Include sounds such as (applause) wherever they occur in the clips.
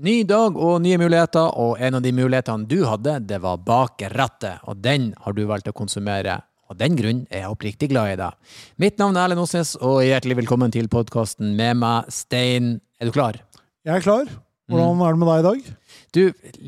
Ny dag og nye muligheter, og en av de mulighetene du hadde, det var bak rattet, og den har du valgt å konsumere. Av den grunn er jeg oppriktig glad i deg. Mitt navn er Erlend Osnes, og hjertelig velkommen til podkasten med meg, Stein. Er du klar? Jeg er klar. Hvordan er det med deg i dag? Du,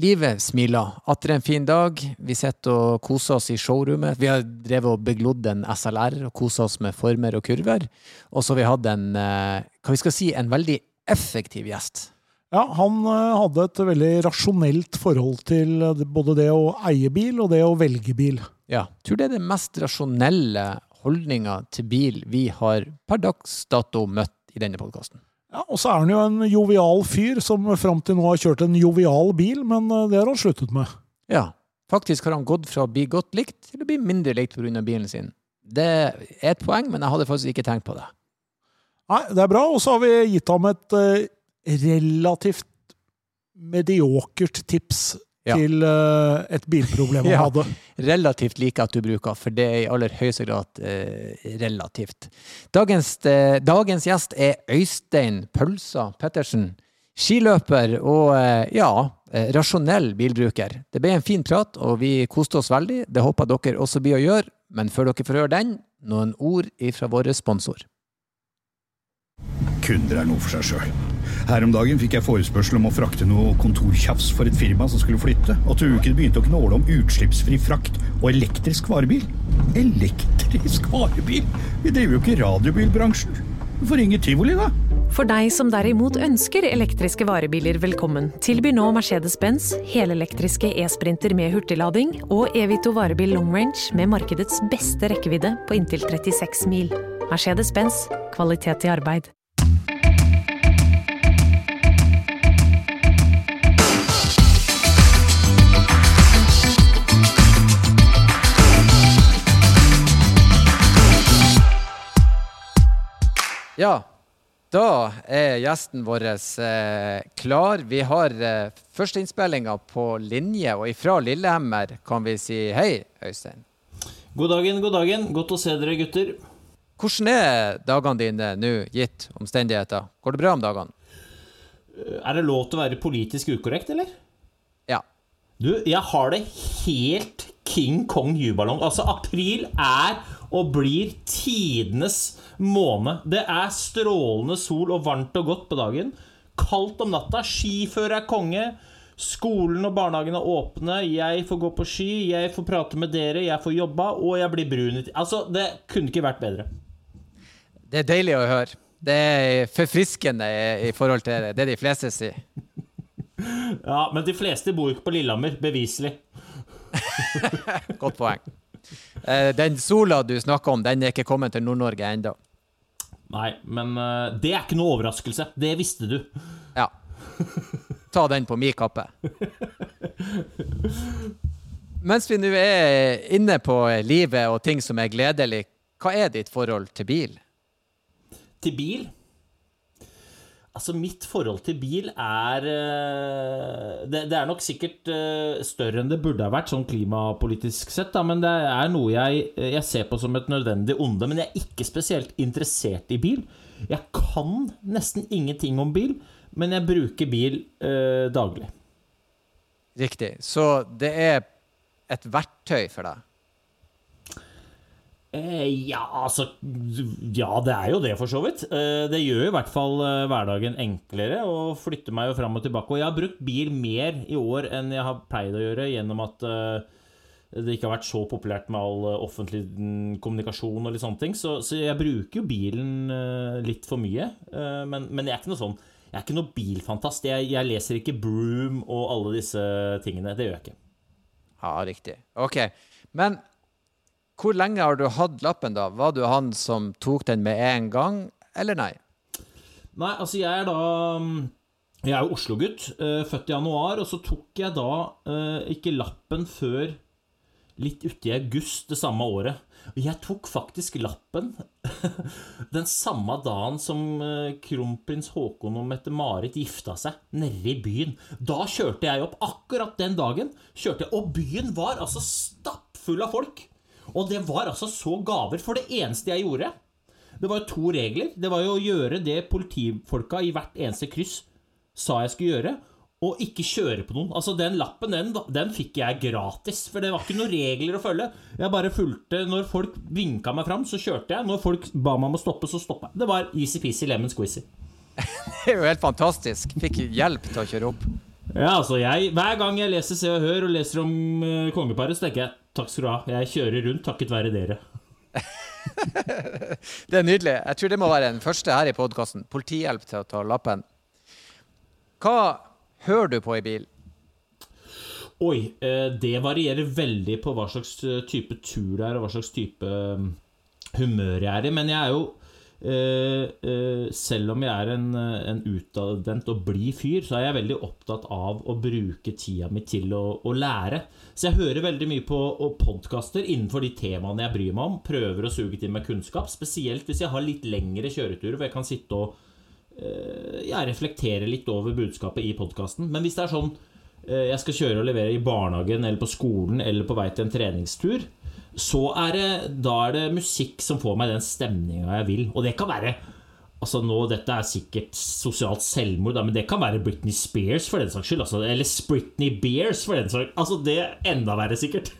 livet smiler. Atter en fin dag. Vi sitter og koser oss i showrommet. Vi har drevet og beglodd en SLR og kosa oss med former og kurver. Og så har vi hatt en, eh, hva vi skal si, en veldig effektiv gjest. Ja, Han eh, hadde et veldig rasjonelt forhold til eh, både det å eie bil og det å velge bil. Ja, jeg tror det er den mest rasjonelle holdninga til bil vi har per dags dato møtt i denne podkasten. Ja, Og så er han jo en jovial fyr som fram til nå har kjørt en jovial bil, men eh, det har han sluttet med. Ja, faktisk har han gått fra å bli godt likt til å bli mindre likt pga. bilen sin. Det er et poeng, men jeg hadde faktisk ikke tenkt på det. Nei, det er bra. Og så har vi gitt ham et uh, relativt mediokert tips Ja. til uh, et bilproblem han (laughs) Ja. hadde. Relativt like at du bruker, for det er i aller høyeste grad uh, relativt. Dagens, uh, dagens gjest er Øystein Pølsa Pettersen. Skiløper og ja, rasjonell bilbruker. Det ble en fin prat, og vi koste oss veldig. Det håper dere også blir å gjøre. Men før dere får høre den, noen ord ifra vår sponsor. Kunder er noe for seg sjøl. Her om dagen fikk jeg forespørsel om å frakte noe kontortjafs for et firma som skulle flytte, og til uken begynte å knåle om utslippsfri frakt og elektrisk varebil. Elektrisk varebil? Vi driver jo ikke radiobilbransjen. Hvorfor ringer tivoli, da? For deg som derimot ønsker elektriske varebiler velkommen, tilbyr nå Mercedes-Benz helelektriske e-sprinter med hurtiglading og Evito varebil long range med markedets beste rekkevidde på inntil 36 mil. Mercedes-Benz kvalitet i arbeid. Ja, da er gjesten vår eh, klar. Vi har eh, førsteinnspillinga på linje, og ifra Lillehammer kan vi si hei, Øystein. God dagen, god dagen. Godt å se dere, gutter. Hvordan er dagene dine nå, gitt omstendigheter? Går det bra om dagene? Er det lov til å være politisk ukorrekt, eller? Ja. Du, jeg har det helt King Kong juballong. Altså, april er og blir tidenes måned. Det er strålende sol og varmt og godt på dagen. Kaldt om natta. Skifører er konge. Skolen og barnehagen er åpne. Jeg får gå på ski, jeg får prate med dere, jeg får jobba, og jeg blir brun Altså, det kunne ikke vært bedre. Det er deilig å høre. Det er forfriskende i i forhold til det de fleste sier. (laughs) Ja, men de fleste bor ikke på Lillehammer, beviselig. (laughs) Godt poeng. Eh, Den sola du snakker om, den er ikke kommet til Nord-Norge ennå. Nei, men eh, det er ikke noe overraskelse. Det visste du. Ja. Ta den på min kappe. Mens vi nå er inne på livet og ting som er gledelig, hva er ditt forhold til bil? Til bil Altså, mitt forhold til bil er eh, Det, er nok sikkert eh, større enn det burde ha vært, sånn klimapolitisk sett, da, men det er noe jeg, jeg ser på som et nødvendig onde. Men jeg er ikke spesielt interessert i bil. Jeg kan nesten ingenting om bil, men jeg bruker bil eh, daglig. Riktig. Så det er et verktøy for deg? Eh, ja, altså Ja, det er jo det, for så vidt. Eh, det gjør i hvert fall eh, hverdagen enklere og flytter meg jo fram og tilbake. Og jeg har brukt bil mer i år enn jeg har pleid å gjøre, gjennom at det ikke har vært så populært med all offentlig mm, kommunikasjon og litt sånne ting. Så, så jeg bruker jo bilen litt for mye. Men, men jeg er ikke noe sånn Jeg er ikke noe bilfantast. Jeg, jeg leser ikke Broom og alle disse tingene. Det gjør jeg ikke. Ja, riktig. Ok. Men hvor lenge har du hatt lappen, da? Var du han som tok den med en gang, eller nei? Nei, altså jeg er da mm, Jeg er jo Oslo-gutt, eh, født i januar, og så tok jeg da eh, ikke lappen før litt uti august det samme året. Jeg tok faktisk lappen (laughs) den samme dagen som eh, kronprins Haakon og Mette-Marit gifta seg, nede i byen. Da kjørte jeg opp. Akkurat den dagen kjørte jeg, og byen var altså stappfull av folk. Og det var altså så gaver. For det eneste jeg gjorde, det var jo to regler. Det var jo å gjøre det politifolka i hvert eneste kryss sa jeg skulle gjøre. og ikke kjøre på noen. Altså Den lappen den, den fikk jeg gratis, for det var ikke noen regler å følge. Jeg bare fulgte Når folk vinka meg fram, så kjørte jeg. Når folk ba meg om å stoppe, så stoppa jeg. Det var easy-peasy lemon squeezy. (laughs) Det er jo helt fantastisk. Fikk hjelp til å kjøre opp. Ja, altså jeg, Hver gang jeg leser Se og Hør og leser om uh, kongeparet, så tenker jeg takk skal du ha. Jeg kjører rundt takket være dere. (laughs) Det er nydelig. Jeg tror det må være den første her i podkasten. Politihjelp til å ta lappen. Hva hører du på i bil? Oi, eh, det varierer veldig på hva slags eh, type tur det er, og hva slags type mm, humør jeg er i. Men jeg er jo Selv om jeg er en, eh, en utadvendt og blid fyr, så er jeg veldig opptatt av å bruke tida mi til å, å lære. Så jeg hører veldig mye på podkaster innenfor de temaene jeg bryr meg om. Prøver å suge til meg kunnskap, spesielt hvis jeg har litt lengre kjøreturer hvor jeg kan sitte og eh, ja, reflektere litt over budskapet i podkasten. Men hvis det er sånn eh, jeg skal kjøre og levere i barnehagen eller på skolen eller på vei til en treningstur, så er det, da er det musikk som får meg den stemninga jeg vil. Og det kan være Altså nå, Dette er sikkert sosialt selvmord, men det kan være Britney Spears for den saks skyld. Altså, eller Spritney Bears for den saks Altså, Det er enda verre, sikkert.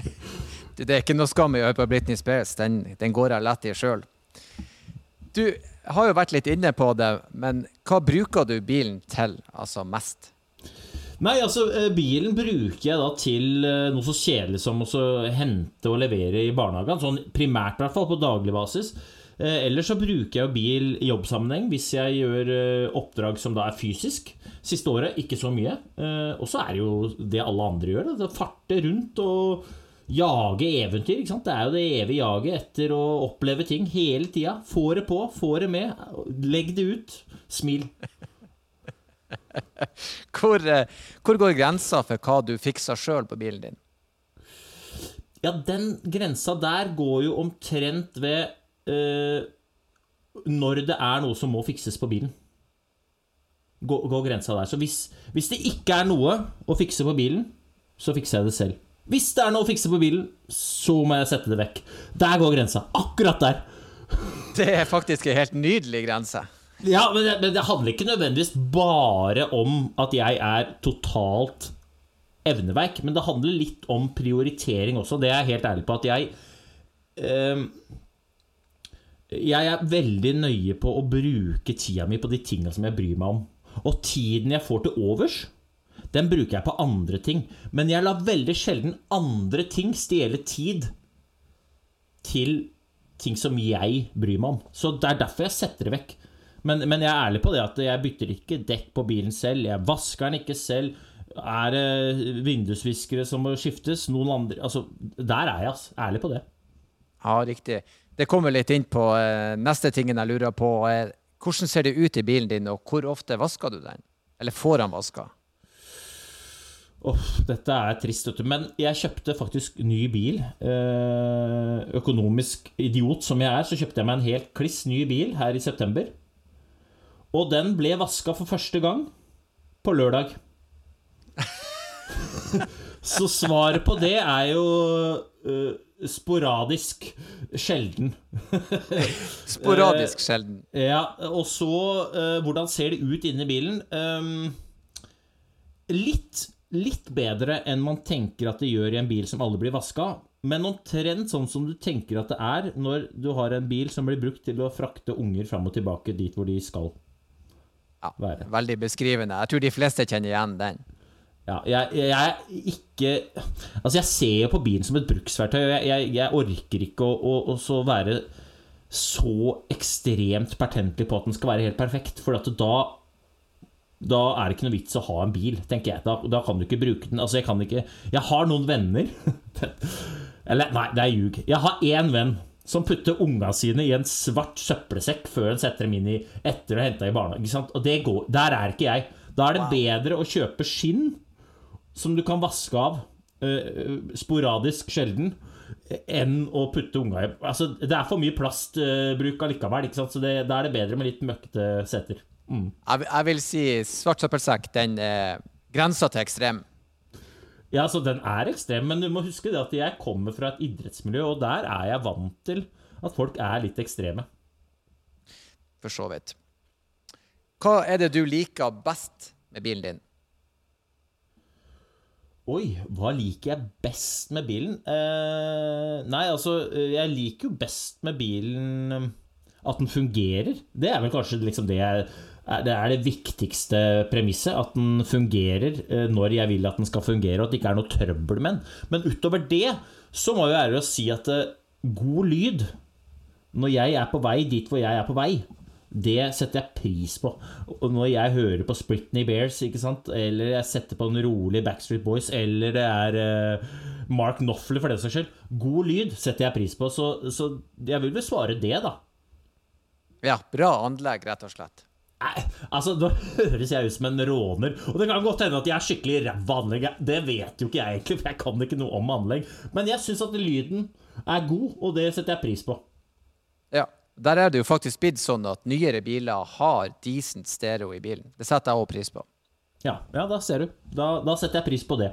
(laughs) Det er ikke noe skam i å høre på Britney Spears. Den, den går jeg lett i sjøl. Du har jo vært litt inne på det, men hva bruker du bilen til altså mest? Nei, altså eh, Bilen bruker jeg da til eh, noe så kjedelig som å hente og levere i barnehagen. Sånn primært, i hvert fall, på daglig basis. Eh, ellers så bruker jeg bil i jobbsammenheng hvis jeg gjør oppdrag som da er fysisk. Siste året ikke så mye. Og så er det jo det alle andre gjør. Det Farte rundt og jage eventyr. ikke sant? Det er jo det evige jaget etter å oppleve ting hele tida. Få det på, få det med. Legg det ut. Smil. (laughs) hvor, hvor går grensa for hva du fikser sjøl på bilen din? Ja, den grensa der går jo omtrent ved eh, når det er noe som må fikses på bilen. Gå, gå grensa der. Så hvis, hvis, det ikke er noe å fikse på bilen, så fikser jeg det selv. Hvis det er noe å fikse på bilen, så må jeg sette det vekk. Der går grensa. Akkurat der. (laughs) Det er faktisk en helt nydelig grense. Ja, men det, men det handler ikke nødvendigvis bare om at jeg er totalt evneveik, men det handler litt om prioritering også. Det er jeg helt ærlig på. At jeg eh, jeg er veldig nøye på å bruke tida mi på de tinga som jeg bryr meg om. Og tiden jeg får til overs, den bruker jeg på andre ting. Men jeg lar veldig sjelden andre ting stjele tid til ting som jeg bryr meg om. Så det er derfor jeg setter det vekk. Men, men jeg er ærlig på det at jeg bytter ikke dekk på bilen selv. Jeg vasker den ikke selv. Er det vindusviskere som må skiftes? Noen andre Altså, der er jeg, altså. Ærlig på det. Ja, riktig. Det kommer litt inn på eh, neste tingen jeg lurer på. Eh, hvordan ser det ut i bilen din, og hvor ofte vasker du den? Eller får han vaska? Oh, dette er trist, vet du. Men jeg kjøpte faktisk ny bil. Eh, økonomisk idiot som jeg er, så kjøpte jeg meg en helt kliss ny bil her i september. Og den ble vaska for første gang på lørdag. (laughs) så svaret på det er jo sporadisk sjelden. (laughs) sporadisk sjelden. ja, og så uh, Hvordan ser det ut inni bilen? Um, litt, litt bedre enn man tenker at det gjør i en bil som alle blir vaska. Men omtrent sånn som du tenker at det er når du har en bil som blir brukt til å frakte unger fram og tilbake dit hvor de skal ja, være. Veldig beskrivende. Jeg tror de fleste kjenner igjen den. Ja, jeg, jeg, ikke Altså, jeg ser jo på bilen som et bruksverktøy. Jeg, jeg, jeg orker ikke å, å, å være så ekstremt pertentlig på at den skal være helt perfekt. For da, da er det ikke noe vits å ha en bil, tenker jeg. Da, da kan du ikke bruke den. Altså, jeg kan ikke Jeg har noen venner (laughs) Eller, nei, det er ljug. Jeg har én venn som putter unga sine i en svart søppelsekk før han setter dem inn i etter å hente i barnehagen. Og går, der er ikke jeg. Da er det bedre å kjøpe skinn som du kan vaske av uh, sporadisk sjelden, enn å putte unga i altså, Det er for mye plastbruk uh, allikevel, ikke sant? så det, da er det bedre med litt møkkete seter. Mm. Jeg, jeg, vil si svart søppelsekk, den er grensa til ekstrem. Ja, så den er ekstrem, men du må huske det at jeg kommer fra et idrettsmiljø, og der er jeg vant til at folk er litt ekstreme. For så vidt. Hva er det du liker best med bilen din? Oi, hva liker jeg best med bilen? Eh, nei, altså, jeg liker jo best med bilen eh, at den fungerer. Det er vel kanskje liksom det jeg det er det viktigste premisset. At den fungerer eh, når jeg vil at den skal fungere, og at det ikke er noe trøbbel med den. Men utover det så må jeg være å si at eh, god lyd, når jeg er på vei dit hvor jeg er på vei, det setter jeg pris på. Og når jeg hører på Spritney Bears, ikke sant? eller jeg setter på en rolig Backstreet Boys, eller det er Mark Knopfler for den saks skyld, god lyd setter jeg pris på. Så, så jeg vil vel svare det, da. Ja, bra anlegg, rett og slett. Nei, altså, Nå (laughs) høres jeg ut som en råner. Og det kan godt hende at jeg er skikkelig ræva anlegg. Det vet jo ikke jeg egentlig, for jeg kan ikke noe om anlegg. Men jeg syns at lyden er god, og det setter jeg pris på. Ja. Der er det jo faktisk blitt sånn at nyere biler har decent stereo i bilen. Det setter jeg òg pris på. Ja, ja, da ser du. Da, da setter jeg pris på det.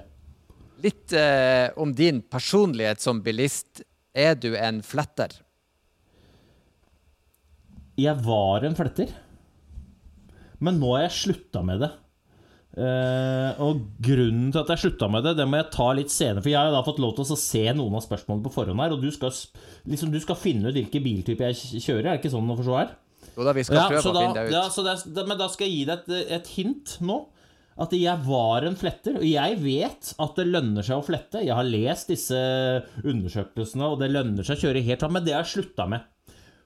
Litt eh, om din personlighet som bilist. Er du en fletter? Jeg var en fletter, men nå har jeg slutta med det. Uh, og grunnen til at jeg slutta med det, det må jeg ta litt senere. For jeg har da fått lov til å se noen av spørsmålene på forhånd her, og du skal, liksom, du skal finne ut hvilke biltyper jeg kjører. Er det ikke sånn å forstå her? Jo da, vi skal Ja, prøve å finne deg ut. ja, det, men da skal jeg gi deg et, et hint nå. At jeg var en fletter. Og jeg vet at det lønner seg å flette. Jeg har lest disse undersøkelsene, og det lønner seg å kjøre helt av, Men det har jeg slutta med.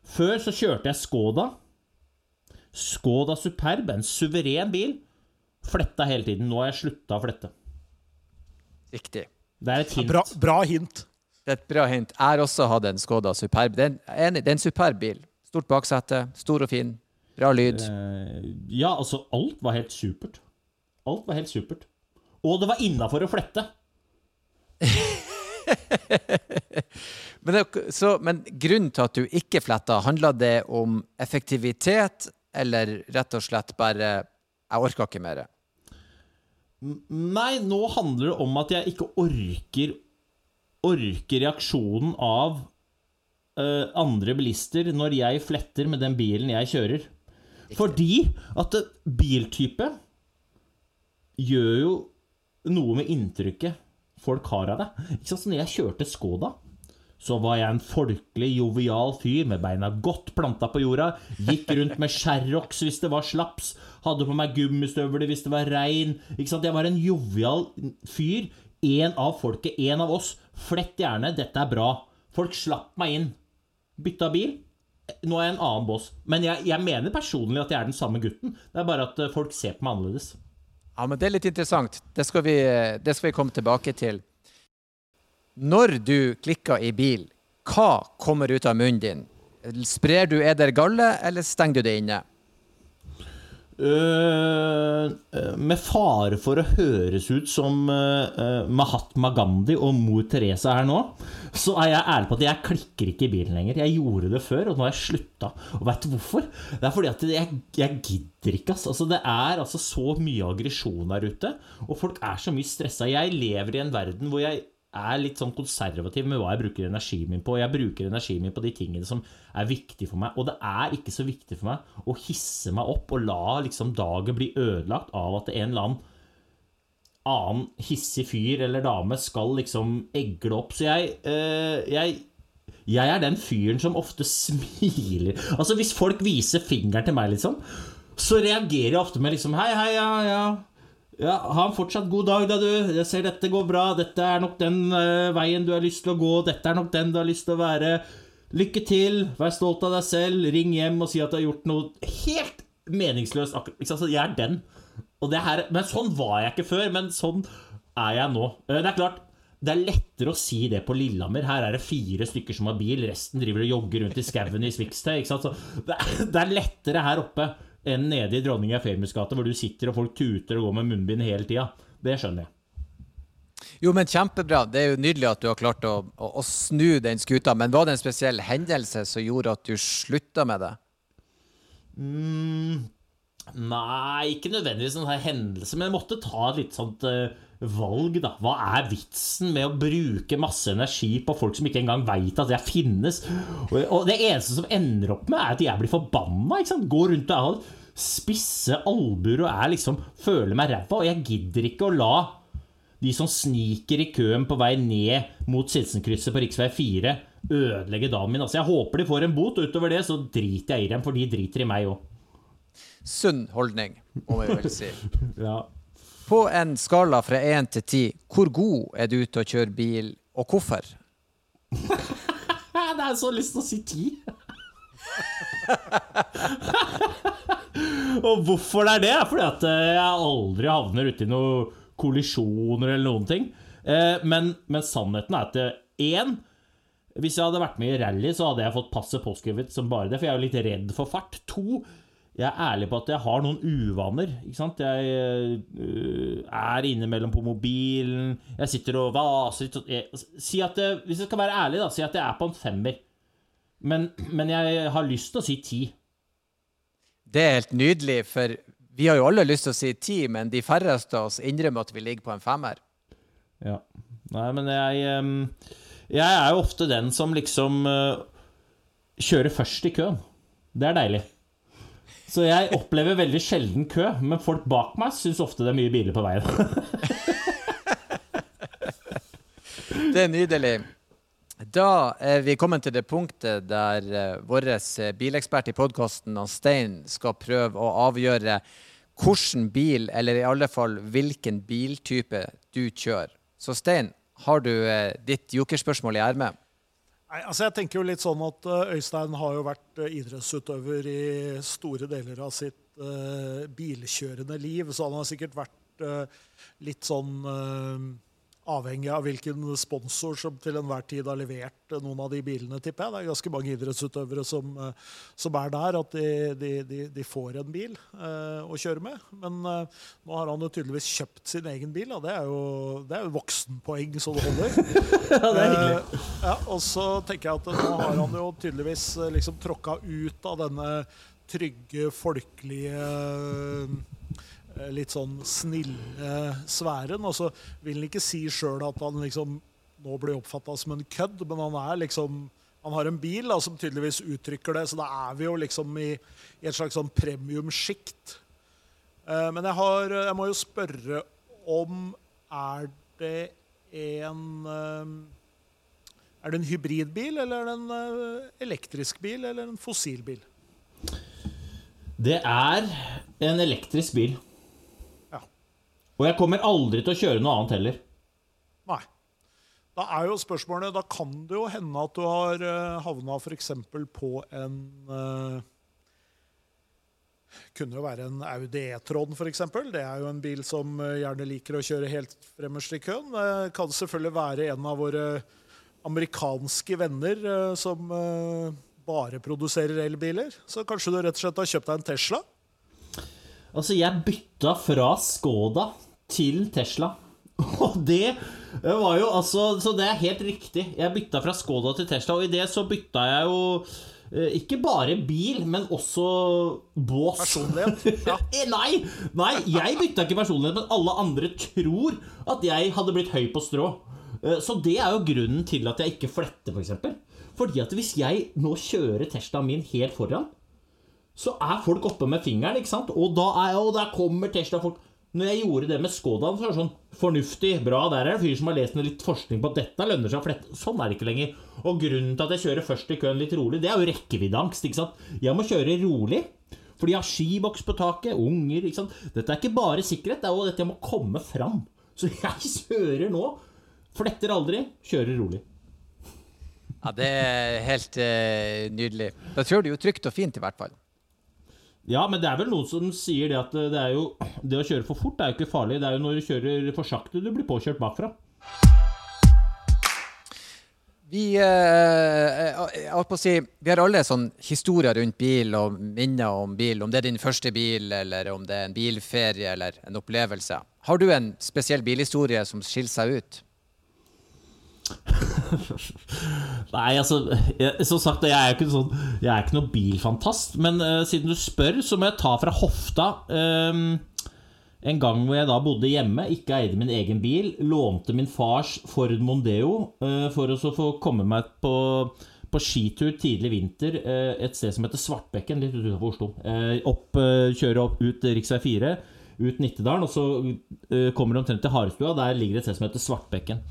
Før så kjørte jeg Skoda. Skoda Superb, en suveren bil. Fletta hele tiden. Nå har jeg slutta å flette. Riktig. Det er et hint. Bra, bra hint. Det er et bra hint. Jeg har også hatt en Skoda Superb. Det er en, det er en superb bil. Stort baksete, stor og fin. Bra lyd. Eh, ja, altså, alt var helt supert. Alt var helt supert. Og det var innafor å flette. (laughs) Men, det, så, men grunnen til at du ikke fletta, handla det om effektivitet, eller rett og slett bare Jeg orka ikke mer. Nei, nå handler det om at jeg ikke orker Orker reaksjonen av uh, andre bilister når jeg fletter med den bilen jeg kjører. Fordi at det, biltype gjør jo noe med inntrykket folk har av deg. Ikke sant? Så når jeg kjørte Skoda, så var jeg en folkelig, jovial fyr med beina godt planta på jorda. Gikk rundt med Sherrox hvis det var slaps. Hadde på meg gummistøvler hvis det var regn. Ikke sant? Jeg var en jovial fyr. En av folket, en av oss. Flett gjerne, dette er bra. Folk slapp meg inn. Bytta bil. Nå er jeg en annen boss. Men jeg, jeg mener personlig at jeg er den samme gutten. Det er bare at eh, folk ser på meg annerledes. Ja, men det er litt interessant. Det skal vi, det skal vi komme tilbake til. Når du klikker i bil, hva kommer ut av munnen din? Sprer du eder galle, eller stenger du det inne? Øh, med fare for å høres ut som uh, Mahatma Gandhi og mor Teresa her nå, så er jeg ærlig på at jeg klikker ikke i bilen lenger. Jeg gjorde det før, og nå har jeg slutta. Og vet du hvorfor? Det er fordi at jeg, jeg gidder ikke. ass. Altså, det er altså så mye aggresjon der ute, og folk er så mye stressa. Jeg lever i en verden hvor jeg er litt sånn konservativ med hva jeg bruker energien min på. Jeg bruker energien min på de tingene som er viktige for meg. Og det er ikke så viktig for meg å hisse meg opp og la liksom dagen bli ødelagt av at en eller annen annen hissig fyr eller dame skal liksom egle opp. Så jeg, øh, jeg jeg er den fyren som ofte (laughs) smiler. Altså Hvis folk viser fingeren til meg, liksom, så reagerer jeg ofte med liksom Hei, hei, ja, ja. Ja, Ha en fortsatt god dag, da, du. Jeg ser dette går bra. Dette er nok den uh, veien du har lyst til å gå. Dette er nok den du har lyst til å være. Lykke til. Vær stolt av deg selv. Ring hjem og si at du har gjort noe helt meningsløst. akkurat- Ikke? Så jeg er den. Her, men sånn var jeg ikke før. Men sånn er jeg nå. Eh, Det er klart, det er lettere å si det på Lillehammer. Her er det fire stykker som har bil, resten driver og jogger rundt i skauen i Svikstøy. Så det er lettere her oppe enn nede i Dronning Eufemius gate, hvor du sitter og folk tuter og går med munnbind hele tida. Det skjønner jeg. Jo, men kjempebra. Det er jo nydelig at du har klart å, å, å snu den skuta. Men var det en spesiell hendelse som gjorde at du slutta med det? Mm, nei, ikke nødvendigvis en sånn hendelse, men jeg måtte ta et litt sånt eh, valg, da. Hva er vitsen med å bruke masse energi på folk som ikke engang veit at jeg finnes? Og, det eneste som ender opp med, er at jeg blir forbanna. Ikke sant? Går rundt og har spisse albuer og er liksom føler meg ræva, og jeg gidder ikke å la de som sniker i køen på vei ned mot Sinsenkrysset på rv. 4, ødelegge dagen min. Altså, jeg håper de får en bot, og utover det så driter jeg i dem, for de driter i meg òg. Sunn holdning, må jeg vel si. (laughs) Ja. På en skala fra én til ti, hvor god er du til å kjøre bil, og hvorfor? (laughs) Det er så lyst til å si ti. (laughs) og hvorfor det er det, fordi at eh, jeg aldri havner uti noen kollisjoner eller noen ting. Eh, Men, men sannheten er at én Hvis jeg hadde vært med i rally, så hadde jeg fått passet påskrevet som bare det, for jeg er jo litt redd for fart. To jeg er ærlig på at jeg har noen uvaner. ikke sant? Jeg uh, er innimellom på mobilen, jeg sitter og vaser litt Si at det, Hvis jeg skal være ærlig, da, si at jeg er på en femmer. Men, men jeg har lyst til å si ti. Det er helt nydelig, for vi har jo alle lyst til å si ti, men de færreste av oss innrømmer at vi ligger på en femmer. Ja. Nei, men jeg um, Jeg er jo ofte den som liksom uh, kjører først i køen. Det er deilig. Så jeg opplever veldig sjelden kø, men folk bak meg syns ofte det er mye biler på veien. (laughs) Det er nydelig. Da er vi kommet til det punktet der uh, vår bilekspert i podkasten, Stein, skal prøve å avgjøre hvilken bil, eller i alle fall hvilken biltype, du kjører. Så Stein, har du uh, ditt jokerspørsmål i ermet? Nei, altså jeg tenker jo litt sånn at eh, Øystein har jo vært eh, idrettsutøver i store deler av sitt uh, bilkjørende liv, så han har sikkert vært uh, litt sånn eh, avhengig av hvilken sponsor som til enhver tid har levert eh, noen av de bilene, tipper jeg. Det er ganske mange idrettsutøvere som, eh, som er der, at de, de, de, de får en bil eh, å kjøre med. Men eh, nå har han jo tydeligvis kjøpt sin egen bil, og det er jo, det er jo voksenpoeng så det holder. (laughs) ja, det er hyggelig. Eh, ja, og så tenker jeg at nå har han jo tydeligvis eh, liksom tråkka ut av denne trygge, folkelige Litt sånn snille sfæren. Og så vil han ikke si sjøl at han liksom nå blir oppfatta som en kødd, men han er liksom han har en bil da, som tydeligvis uttrykker det, så da er vi jo liksom i, i et slags sånn premiumsjikt. Eh, men jeg, har, jeg må jo spørre om Er det en eh, Er det en hybridbil, eller er det en eh, elektrisk bil, eller en fossilbil? Det er en elektrisk bil. Og jeg kommer aldri til å kjøre noe annet heller. Nei. Da er jo spørsmålet Da kan det jo hende at du har uh, havna f.eks. på en eh, Kunne jo være en Audi E-tron, f.eks. Det er jo en bil som eh, gjerne liker å kjøre helt fremmest i køen. Det kan selvfølgelig være en av våre amerikanske venner eh, som eh, bare produserer elbiler. Så kanskje du rett og slett har kjøpt deg en Tesla? Altså, jeg bytta fra Skoda til Tesla. (laughs) Og det var jo altså Så det er helt riktig. Jeg bytta fra Skoda til Tesla, og i det så bytta jeg jo eh, ikke bare bil, men også bås. Personlighet. (laughs) Ja. Eh, Nei, nei, jeg bytta ikke personlighet, men alle andre tror at jeg hadde blitt høy på strå. Eh, Så det er jo grunnen til at jeg ikke fletter, f.eks. For eksempel. Fordi at hvis jeg nå kjører Teslaen min helt foran, så er folk oppe med fingeren, ikke sant? Og da er og der kommer Tesla-folk. Når jeg gjorde det med Skodaen, så var det sånn fornuftig, bra. Der er det en fyr som har lest litt forskning på at dette lønner seg å flette. Sånn er det ikke lenger. Og grunnen til at jeg kjører først i køen litt rolig, det er jo rekkeviddeangst, ikke sant. Jeg må kjøre rolig. Fordi jeg har skiboks på taket, unger, ikke sant. Dette er ikke bare sikkerhet, det er jo dette jeg må komme fram. Så (laughs) jeg kjører nå. Fletter aldri, kjører rolig. Ja, Det er helt uh, nydelig. Da kjører du jo trygt og fint, i hvert fall. Ja, men det er vel noen som sier det at det er jo Det å kjøre for fort er jo ikke farlig. Det er jo når du kjører for sakte du blir påkjørt bakfra. Vi, eh, å si, vi har alle sånn historier rundt bil og minner om bil. Om det er din første bil, eller om det er en bilferie eller en opplevelse. Har du en spesiell bilhistorie som skiller seg ut? (laughs) Nei, altså jeg, Som sagt, jeg er ikke, sånn, jeg er ikke noe bilfantast. Men uh, siden du spør, så må jeg ta fra hofta Um, en gang hvor jeg da bodde hjemme, ikke eide min egen bil, lånte min fars Ford Mondeo uh, for å få komme meg på, på skitur tidlig vinter uh, et sted som heter Svartbekken, litt utenfor Oslo. Uh, opp, kjøre opp ut rv. 4. ut Nittedalen, og så kommer du omtrent til Harestua. Der ligger et sted som heter Svartbekken.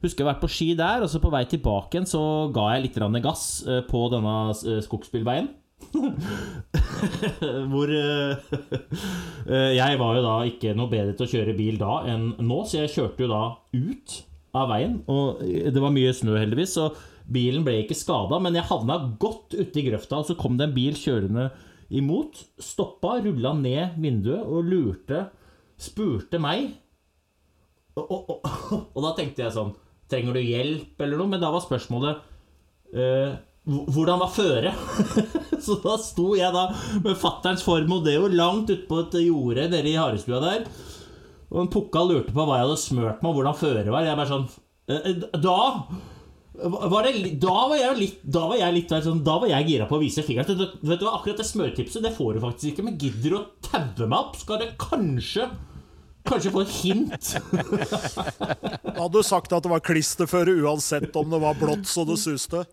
Husker jeg har vært på ski der, og så på vei tilbake igjen så ga jeg litt gass eh, på denne eh, skogsbilveien. (laughs) Hvor (laughs) eh, Jeg var jo da ikke noe bedre til å kjøre bil da enn nå, så jeg kjørte jo da ut av veien. Og det var mye snø, heldigvis, så bilen ble ikke skada. Men jeg havna godt uti grøfta, og så kom det en bil kjørende imot. Stoppa, rulla ned vinduet og lurte Spurte meg. Og, og, og, (laughs) og da tenkte jeg sånn Trenger du hjelp, eller noe? Men da var spørsmålet uh, hvordan var føret? (laughs) så da sto jeg da med fatterns Ford jo langt utpå et jorde nede i Harestua der. Og en pukka lurte på hva jeg hadde smørt meg, og hvordan føret var. Jeg bare sånn eh, Da var det, da var jeg litt Da var jeg litt sånn, Da var jeg gira på å vise fingeren. Vet du hva, Akkurat det smørtipset det får du faktisk ikke, men gidder du å taue meg opp, skal det kanskje Kanskje få et hint. Da (laughs) hadde du sagt at det var klisterføre uansett om det var blått så det suste.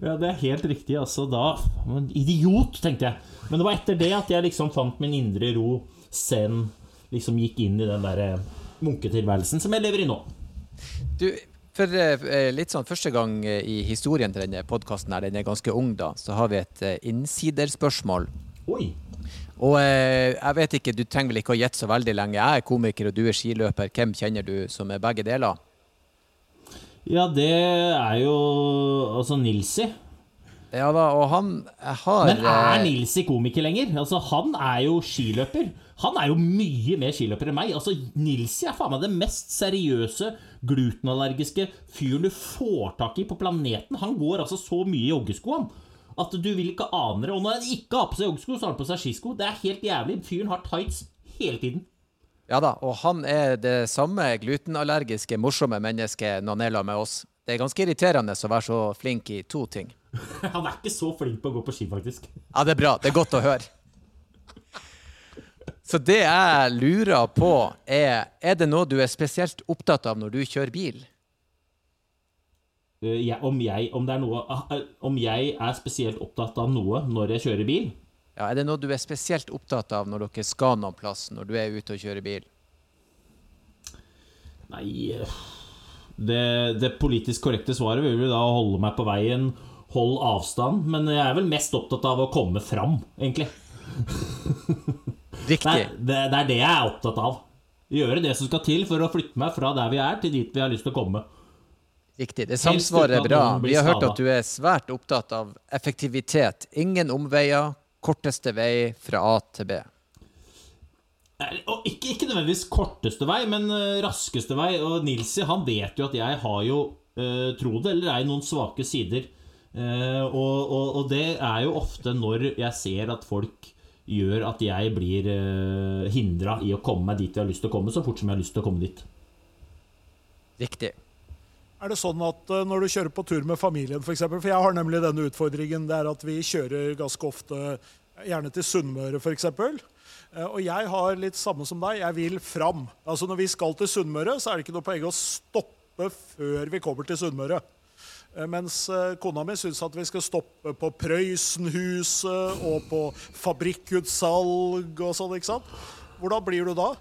Ja, det er helt riktig. Altså, da men Idiot, tenkte jeg. Men det var etter det at jeg liksom fant min indre ro, zen, liksom gikk inn i den derre munketilværelsen som jeg lever i nå. Du, for eh, litt sånn første gang eh, i historien til denne podkasten her, den er ganske ung da, så har vi et eh, innsiderspørsmål. Oi. Og eh, jeg vet ikke, du trenger vel ikke å gjette så veldig lenge. Jeg er komiker, og du er skiløper. Hvem kjenner du som er begge deler? Ja, det er jo altså Nilsi. Ja da, og han har Men er eh, Nilsi komiker lenger? Altså, han er jo skiløper. Han er jo mye mer skiløper enn meg. Altså, Nilsi er faen meg den mest seriøse, glutenallergiske fyren du får tak i på planeten. Han går altså så mye i joggesko, han. At du vil ikke ane det. Og når han ikke har på seg joggesko, så har han på seg skisko. Det er helt jævlig. Fyren har tights hele tiden. Ja da, og han er det samme glutenallergiske, morsomme mennesket når han er sammen med oss. Det er ganske irriterende å være så flink i to ting. (laughs) Han er ikke så flink på å gå på ski, faktisk. Ja, det er bra. Det er godt å høre. Så det jeg lurer på, er Er det noe du er spesielt opptatt av når du kjører bil? Eh, jeg, om, jeg, om, det er noe, ah, eh, om jeg er spesielt opptatt av noe når jeg kjører bil? Ja, Er det noe du er spesielt opptatt av når dere skal noen plass, når du er ute og kjører bil? Nei det, det politisk korrekte svaret vil jo da holde meg på veien, hold avstand. Men jeg er vel mest opptatt av å komme fram, egentlig. Riktig. Nei, det, det er det jeg er opptatt av. Gjøre det som skal til for å flytte meg fra der vi er, til dit vi har lyst til å komme. Riktig. Det samsvarer bra. Vi har hørt at du er svært opptatt av effektivitet. Ingen omveier. Korteste vei fra A til B. Ikke, ikke nødvendigvis korteste vei, men eh, raskeste vei. Og Nilsi han vet jo at jeg har jo, uh, tro det eller ei, noen svake sider. Uh, og, og, og det er jo ofte når jeg ser at folk gjør at jeg blir uh, hindra i å komme meg dit jeg har lyst til å komme, så fort som jeg har lyst til å komme dit. Riktig. Er det sånn at eh, når du kjører på tur med familien, f.eks. For, eksempel, for jeg har nemlig denne utfordringen, det er at vi kjører ganske ofte gjerne til Sunnmøre, f.eks. Og jeg har litt samme som deg, jeg vil fram. Altså Når vi skal til Sunnmøre, så er det ikke noe poeng å stoppe før vi kommer til Sunnmøre. Eh, Mens eh, kona mi syns at vi skal stoppe på Prøysenhuset og på fabrikkutsalg og sånn, ikke sant? Hvordan blir du da?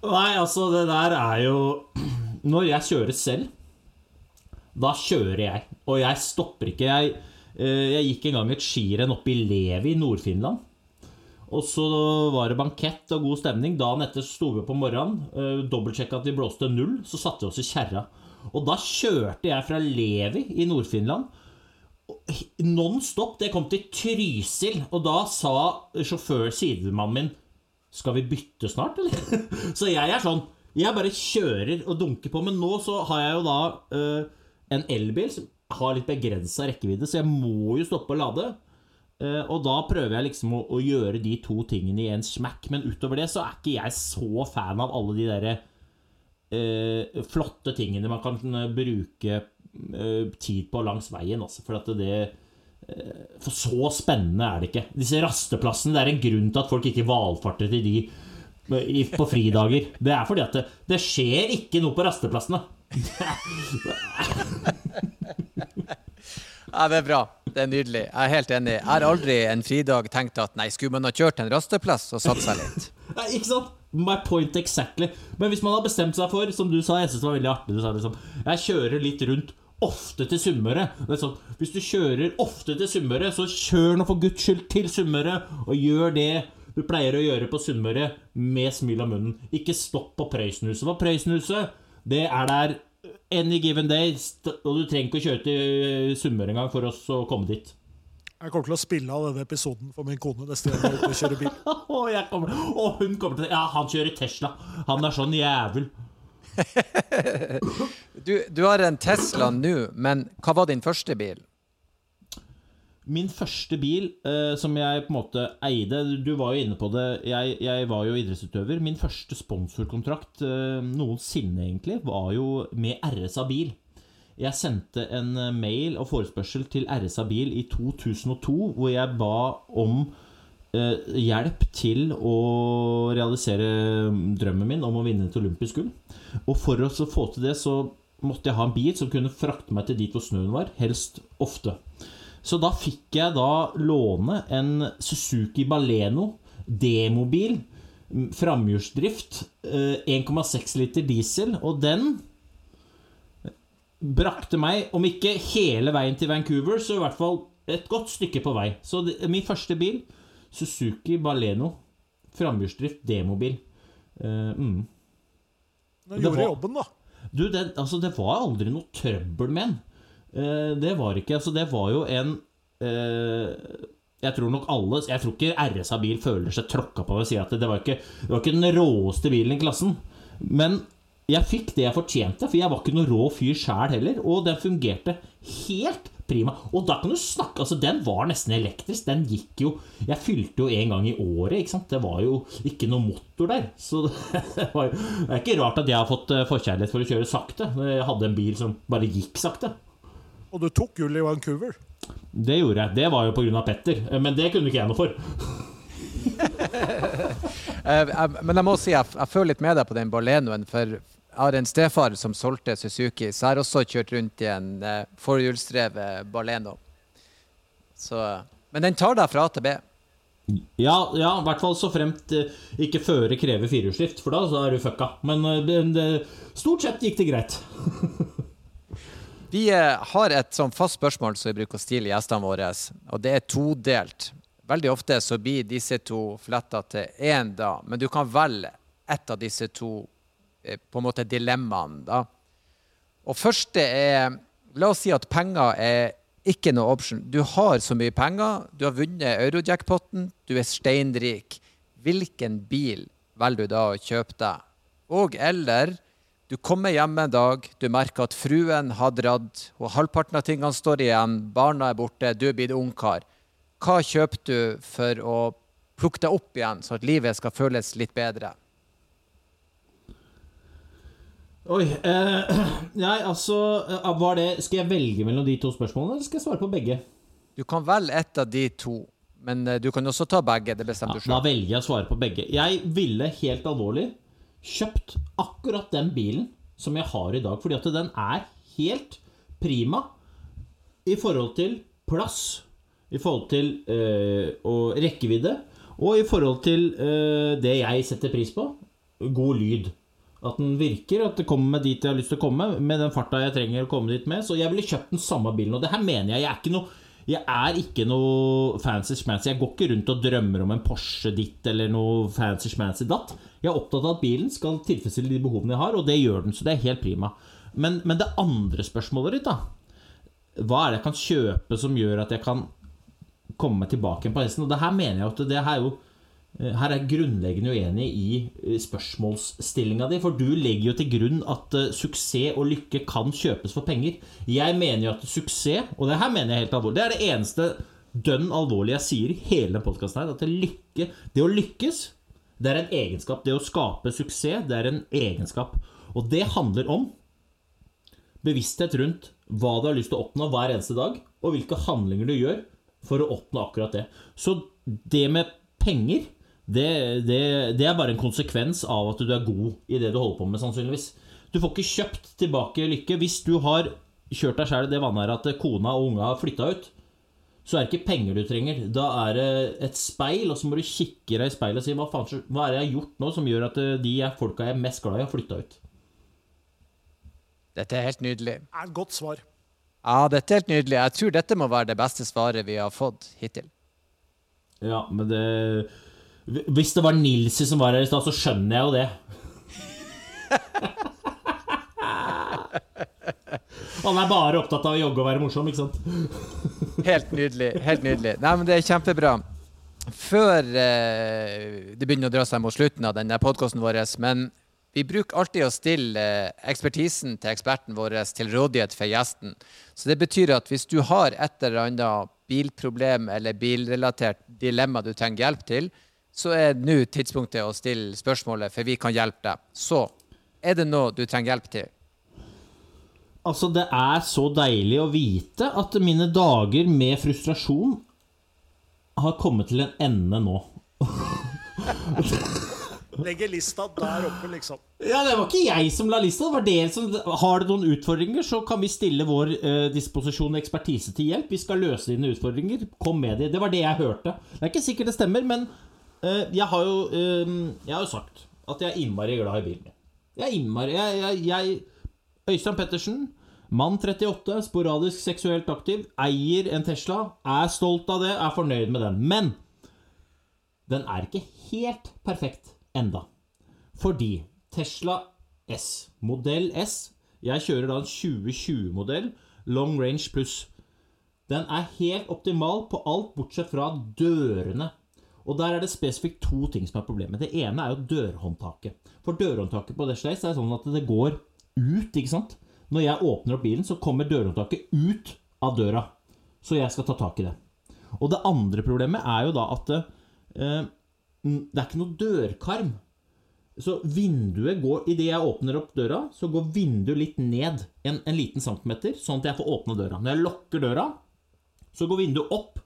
Nei, altså, det der er jo Når jeg kjører selv, da kjører jeg. Og jeg stopper ikke. Jeg, eh, jeg gikk en gang et skirenn oppe i Levi i Nord-Finland. Og så var det bankett og god stemning. Dagen etter sto vi opp om morgenen, uh, dobbeltsjekka at vi blåste null, så satte vi oss i kjerra. Og da kjørte jeg fra Levi i Nord-Finland non stop. Det kom til Trysil, og da sa sjåfør, sidemannen min skal vi bytte snart, eller? (laughs) Så jeg er sånn Jeg bare kjører og dunker på. Men nå så har jeg jo da uh, en elbil som har litt begrensa rekkevidde, så jeg må jo stoppe å lade. Uh, og da prøver jeg liksom å, å gjøre de to tingene i en smack. Men utover det så er ikke jeg så fan av alle de derre uh, flotte tingene man kan bruke tid på langs veien. Altså, for at det For så spennende er det ikke. Disse rasteplassene, det er en grunn til at folk ikke valfarter til de i, på fridager. Det er fordi at det, det skjer ikke noe på rasteplassene. (laughs) Ja, det er bra. Det er nydelig. Jeg er helt enig. Jeg har aldri en fridag tenkt at nei, skulle man ha kjørt en rasteplass og satt seg litt? (laughs) Nei, ikke sant? My point exactly. Men hvis man har bestemt seg for, som du sa, jeg synes det var veldig artig Du sa liksom Jeg kjører litt rundt ofte til Sunnmøre. Sånn, Hvis du kjører ofte til Sunnmøre, så kjør nå for guds skyld til Sunnmøre, og gjør det du pleier å gjøre på Sunnmøre med smil om munnen. Ikke stopp på Prøysenhuset. For Prøysenhuset, det er der any given day, og du trenger ikke å kjøre til Sunnmøre engang for oss å komme dit. Jeg kommer til å spille av denne episoden for min kone neste gang jeg er ute og kjører bil. (laughs) Og, jeg kommer, og hun kommer til Ja, han kjører Tesla. Han er sånn jævel. (laughs) Du, du har en Tesla nå, men hva var din første bil? Min første bil eh, som jeg på en måte eide Du var jo inne på det. Jeg, jeg var jo idrettsutøver. Min første sponsorkontrakt eh, noensinne, egentlig, var jo med RSA Bil. Jeg sendte en eh, mail og forespørsel til RSA Bil i 2002 hvor jeg ba om eh, hjelp til å realisere drømmen min om å vinne et olympisk gull. Og for å få til det, så måtte jeg ha en bil som kunne frakte meg til dit hvor snøen var, helst ofte. Så da fikk jeg da låne en Suzuki Baleno demobil, framhjulsdrift, 1,6 eh, liter diesel, og den brakte meg, om ikke hele veien til Vancouver, så i hvert fall et godt stykke på vei. Så det, min første bil, Suzuki Baleno, framhjulsdrift demobil. Uh, mm. Den gjorde var, jobben, da. Du, det, altså, det var aldri noe trøbbel med den. Uh, det var ikke Så det var jo en uh, jeg tror nok alle Jeg tror ikke RSA Bil føler seg tråkka på ved å si at det var ikke, det var ikke den råeste bilen i klassen. Men jeg fikk det jeg fortjente, for jeg var ikke noen rå fyr sjæl heller. Og den fungerte helt prima. Og da kan du snakke Altså, den var nesten elektrisk. Den gikk jo Jeg fylte jo en gang i året, ikke sant. Det var jo ikke noe motor der. Så (laughs) det, var, det er ikke rart at jeg har fått eh, forkjærlighet for å kjøre sakte. Jeg hadde en bil som bare gikk sakte. Og du tok gull i Vancouver? Det gjorde jeg. Det var jo pga. Petter. Men det kunne ikke jeg noe for. (laughs) Eh, men jeg må si jeg, jeg føler litt med deg på den Barlenoen. For jeg har en stefar som solgte Suzuki, så jeg har også kjørt rundt i en eh, forhjulsdrevet Barleno. Så, men den tar deg fra A til B. Ja, ja, i hvert fall så fremt eh, ikke føre krever firehjulsdrift, for da så er du fucka. Men eh, det, det, stort sett gikk det greit. (laughs) vi eh, har et sånn fast spørsmål som vi bruker å stille gjestene våre, og det er todelt. Veldig ofte så blir disse to fletta til én, da, men du kan velge ett av disse to Eh, på en måte dilemmaene. da. Og første er La oss si at penger er ikke noe option. Du har så mye penger, du har vunnet eurojackpoten, du er steinrik. Hvilken bil velger du da å kjøpe deg? Og eller du kommer hjem en dag, du merker at fruen har dratt, og halvparten av tingene står igjen, barna er borte, du er blitt ungkar. Hva kjøper du for å plukke deg opp igjen, så at livet skal føles litt bedre? Oi. Eh, (clears throat) nei, altså eh, var det, Skal jeg velge mellom de to spørsmålene, eller skal jeg svare på begge? Du kan velge ett av de to, men eh, du kan også ta begge. Det bestemmer du selv. Da velger jeg å svare på begge. Jeg ville helt alvorlig kjøpt akkurat den bilen som jeg har i dag, fordi at den er helt prima i forhold til plass, i forhold til øh, og rekkevidde, og i forhold til øh, det jeg setter pris på god lyd. At den virker, at det kommer meg dit jeg har lyst til å komme, med den farta jeg trenger å komme dit med. Så jeg ville kjøpt den samme bilen. Og det her mener jeg. Jeg er ikke noe jeg er ikke noe fancy schmancy. Jeg går ikke rundt og drømmer om en Porsche ditt eller noe fancy schmancy datt. Jeg er opptatt av at bilen skal tilfredsstille de behovene jeg har, og det gjør den. Så det er helt prima. Men, men det andre spørsmålet ditt, da Hva er det jeg kan kjøpe som gjør at jeg kan komme meg tilbake på hesten? Og det her mener jeg at det her er jo her er jeg grunnleggende uenig i eh, spørsmålsstillinga di, for du legger jo til grunn at uh, suksess og lykke kan kjøpes for penger. Jeg mener jo at suksess, og det her mener jeg helt alvorlig, det er det eneste dønn alvorlige jeg sier i hele podkasten her, at det, lykke, det å lykkes, det er en egenskap. Det å skape suksess, det er en egenskap. Og det handler om bevissthet rundt hva du har lyst til å oppnå hver eneste dag, og hvilke handlinger du gjør for å oppnå akkurat det. Så det med penger det, det, det, er bare en konsekvens av at du er god i det du holder på med, sannsynligvis. Du får ikke kjøpt tilbake lykke hvis du har kjørt deg sjæl i det vannet her at kona og unga har flytta ut. så er det ikke penger du trenger. Da er det et speil, og så må du kikke deg i speilet og si hva, faen, hva er det jeg har gjort nå som gjør at eh, de er folka jeg er mest glad i, har flytta ut. Dette er helt nydelig. Det er et godt svar. Ja, dette er helt nydelig. Jeg tror dette må være det beste svaret vi har fått hittil. Ja, men det Hvis det var Nilsi som var her i stad, så skjønner jeg jo det. Han er bare opptatt av å jogge og være morsom, ikke sant? Helt nydelig. helt nydelig. Nei, men Det er kjempebra. Før eh, det begynner å dra seg mot slutten av denne podkasten vår, men vi bruker alltid å stille eh, ekspertisen til eksperten vår til rådighet for gjesten. Så det betyr at hvis du har et eller annet bilproblem eller bilrelatert dilemma du trenger hjelp til, så er nå tidspunktet å stille spørsmålet, for vi kan hjelpe deg. Så er det noe du trenger hjelp til? Altså, det er så deilig å vite at mine dager med frustrasjon har kommet til en ende nå. (laughs) Legger lista der oppe, liksom. Ja, Det var ikke jeg som la lista. Det var dere som Har du noen utfordringer, så kan vi stille vår eh, disposisjon og ekspertise til hjelp. Vi skal løse dine utfordringer. Kom med de. Det var det jeg hørte. Det er ikke sikkert det stemmer, men jeg har jo eh, Jeg har jo sagt at jeg er innmari glad i bilen. Jeg er innmari jeg, jeg, jeg Øystein Pettersen, mann 38, sporadisk seksuelt aktiv, eier en Tesla, er stolt av det, er fornøyd med den. Men den er ikke helt perfekt enda. Fordi Tesla S, modell S Jeg kjører da en 2020-modell, long range pluss. Den er helt optimal på alt bortsett fra dørene. Og der er det spesifikt to ting som er problemet. Det ene er jo dørhåndtaket. For dørhåndtaket på S er sånn at det går ut, ikke sant? Når jeg åpner opp bilen, så kommer dørhåndtaket ut av døra. Så jeg skal ta tak i det. Og det andre problemet er jo da at eh, det er ikke noe dørkarm. Så vinduet går Idet jeg åpner opp døra, så går vinduet litt ned en, en liten centimeter, sånn at jeg får åpne døra. Når jeg lukker døra, så går vinduet opp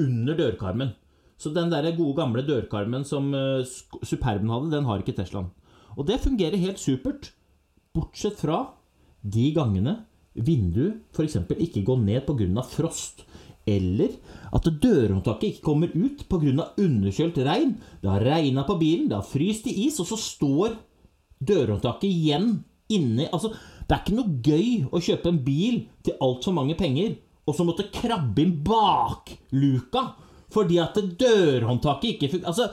under dørkarmen. Så den der gode gamle dørkarmen som uh, Superben hadde, den har ikke Teslaen. Og det fungerer helt supert. Bortsett fra de gangene vinduet f.eks. ikke går ned pga. frost. Eller at dørhåndtaket ikke kommer ut pga. underkjølt regn. Det har regna på bilen, det har fryst i is, og så står dørhåndtaket igjen inni Altså, det er ikke noe gøy å kjøpe en bil til altfor mange penger, og så måtte krabbe inn bakluka fordi at dørhåndtaket ikke funker Altså,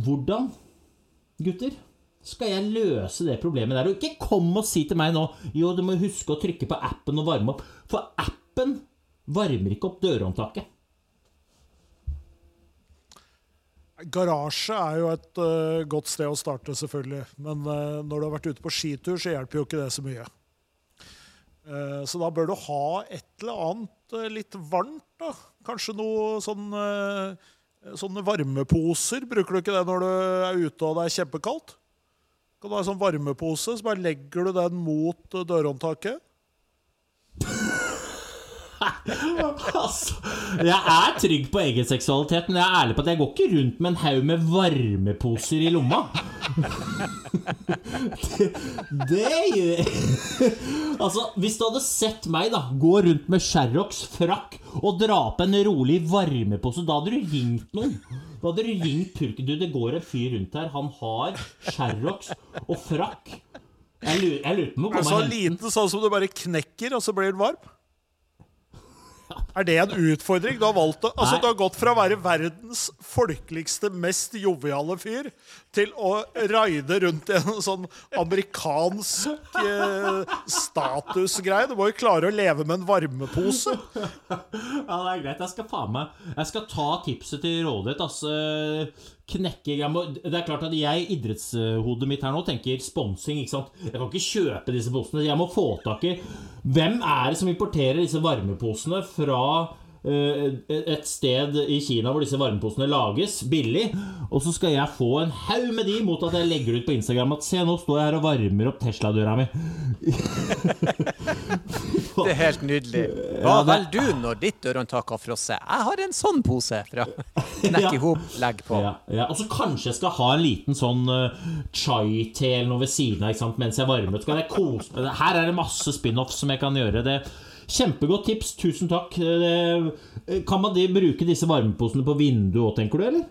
hvordan, gutter? Skal jeg løse det problemet der? Og ikke kom og si til meg nå Jo, du må huske å trykke på appen og varme opp. For appen varmer ikke opp dørhåndtaket. Garasje er jo et uh, godt sted å starte, selvfølgelig. Men uh, når du har vært ute på skitur, så hjelper jo ikke det så mye. Uh, så da bør du ha et eller annet litt varmt. da. Kanskje noe sånn eh, Sånne varmeposer. Bruker du ikke det når du er ute og det er kjempekaldt? Kan du ha en sånn varmepose, så bare legger du den mot dørhåndtaket. Altså, jeg er trygg på egen seksualitet, men jeg er ærlig på at jeg går ikke rundt med en haug med varmeposer i lomma. Det, det gjør Altså, hvis du hadde sett meg da gå rundt med Sherrox frakk og dra på en rolig varmepose, da hadde du ringt noen. Da hadde du ringt purken. Du, det går en fyr rundt her. Han har Sherrox og frakk. Jeg lurer, jeg lurer på om å kommer så liten sånn som du bare knekker, og så blir den varm? Er det en utfordring? Du har valgt det. altså Nei. du har gått fra å være verdens folkeligste, mest joviale fyr til å raide rundt i en sånn amerikansk eh, statusgreie. Du må jo klare å leve med en varmepose. (laughs) Ja, det er greit. Jeg skal meg Jeg skal ta tipset til rådighet. Altså, knekke må, Det er klart at jeg, idrettshodet mitt her nå, tenker sponsing. ikke sant? Jeg kan ikke kjøpe disse posene. Jeg må få tak i Hvem er det som importerer disse varmeposene fra eh, et sted i Kina hvor disse varmeposene lages billig? Og så skal jeg få en haug med de mot at jeg legger ut på Instagram at se, nå står jeg her og varmer opp Tesla-døra mi. (laughs) Det er helt nydelig. Hva velger du når ditt dørhåndtak har frosset? Jeg har en sånn pose fra (laughs) Knekk i hop, legg på. Ja, ja. Og så kanskje jeg skal ha en liten sånn uh, chai-te eller noe ved siden av ikke sant? mens jeg varmer. Så kan jeg kose meg. Her er det masse spin-offs som jeg kan gjøre. Det Kjempegodt tips. Tusen takk. Kan man de bruke disse varmeposene på vinduet òg, tenker du, eller?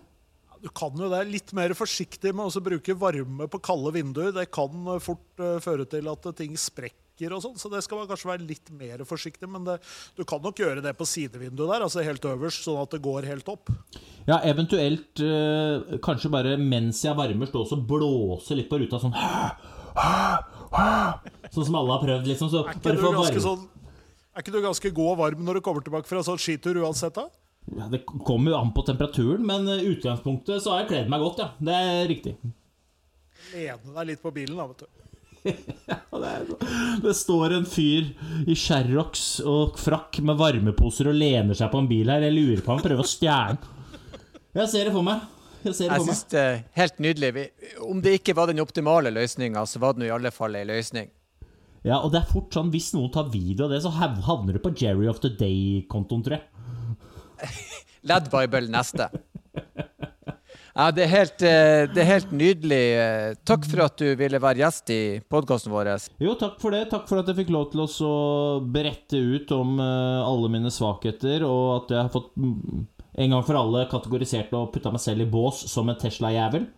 Du kan jo det. Litt mer forsiktig med å bruke varme på kalde vinduer. Det kan eh, fort føre til at ting sprekker og sånn, så det skal man kanskje være litt mer forsiktig Men det, du kan nok gjøre det på sidevinduet der, altså helt øverst, sånn at det går helt opp. Ja, eventuelt øh, kanskje bare mens jeg varmer, stå og blåse litt på ruta sånn Sånn som alle har prøvd, liksom. Så er, ikke sånn, er ikke du ganske god og varm når du kommer tilbake fra sånn skitur uansett, da? Ja, Det kommer jo an på temperaturen, men i utgangspunktet så har jeg kledd meg godt, ja. Det er riktig. Lene deg litt på bilen, da, vet du. (laughs) det, det, står en fyr i Sherrox og frakk med varmeposer og lener seg på en bil her. Jeg lurer på om han prøver å stjele den. Jeg ser det for meg. Jeg, ser det jeg syns det er helt nydelig. Om det ikke var den optimale løsninga, så var det nå i alle fall ei løsning. Ja, og det er fort sånn hvis noen tar video av det, så havner du på Jerry of the Day-kontoen, tror jeg. (laughs) Lad-Bible neste. (laughs) Ja, det er, helt, eh, det er, helt, nydelig. Takk for at du ville være gjest i podkasten vår. Jo, takk for det. Takk for at jeg fikk lov til å berette ut om eh, alle mine svakheter, og at jeg har fått mm, en gang for alle kategorisert og putta meg selv i bås som en Tesla-jævel.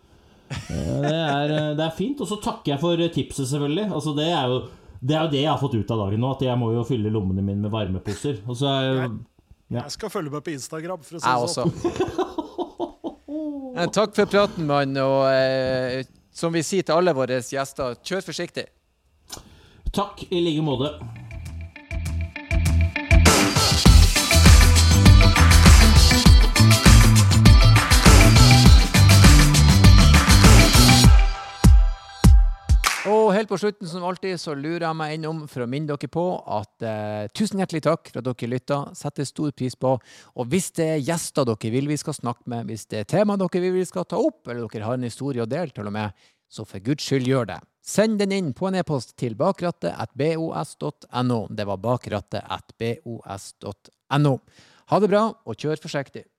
Eh, det, det, er fint. Og så takker jeg for tipset, selvfølgelig. Altså, det, er jo, det er jo det jeg har fått ut av dagen nå, at jeg må jo fylle lommene mine med varmeposer. Og så er jo ja. Jeg skal følge med på Instagram. for å si Jeg sånn. (laughs) Takk for praten, mann. Og eh, som vi sier til alle våre gjester, kjør forsiktig. Takk i like måte. Og helt på slutten, som alltid, så lurer jeg meg innom for å minne dere på at eh, tusen hjertelig takk for at dere lytter. Setter stor pris på. Og hvis det er gjester dere vil vi skal snakke med, hvis det er tema dere vil vi skal ta opp, eller dere har en historie å dele til og med, så for guds skyld gjør det. Send den inn på en e-post til bakrattet.bos.no. Det var bakrattet.bos.no. Ha det bra, og kjør forsiktig.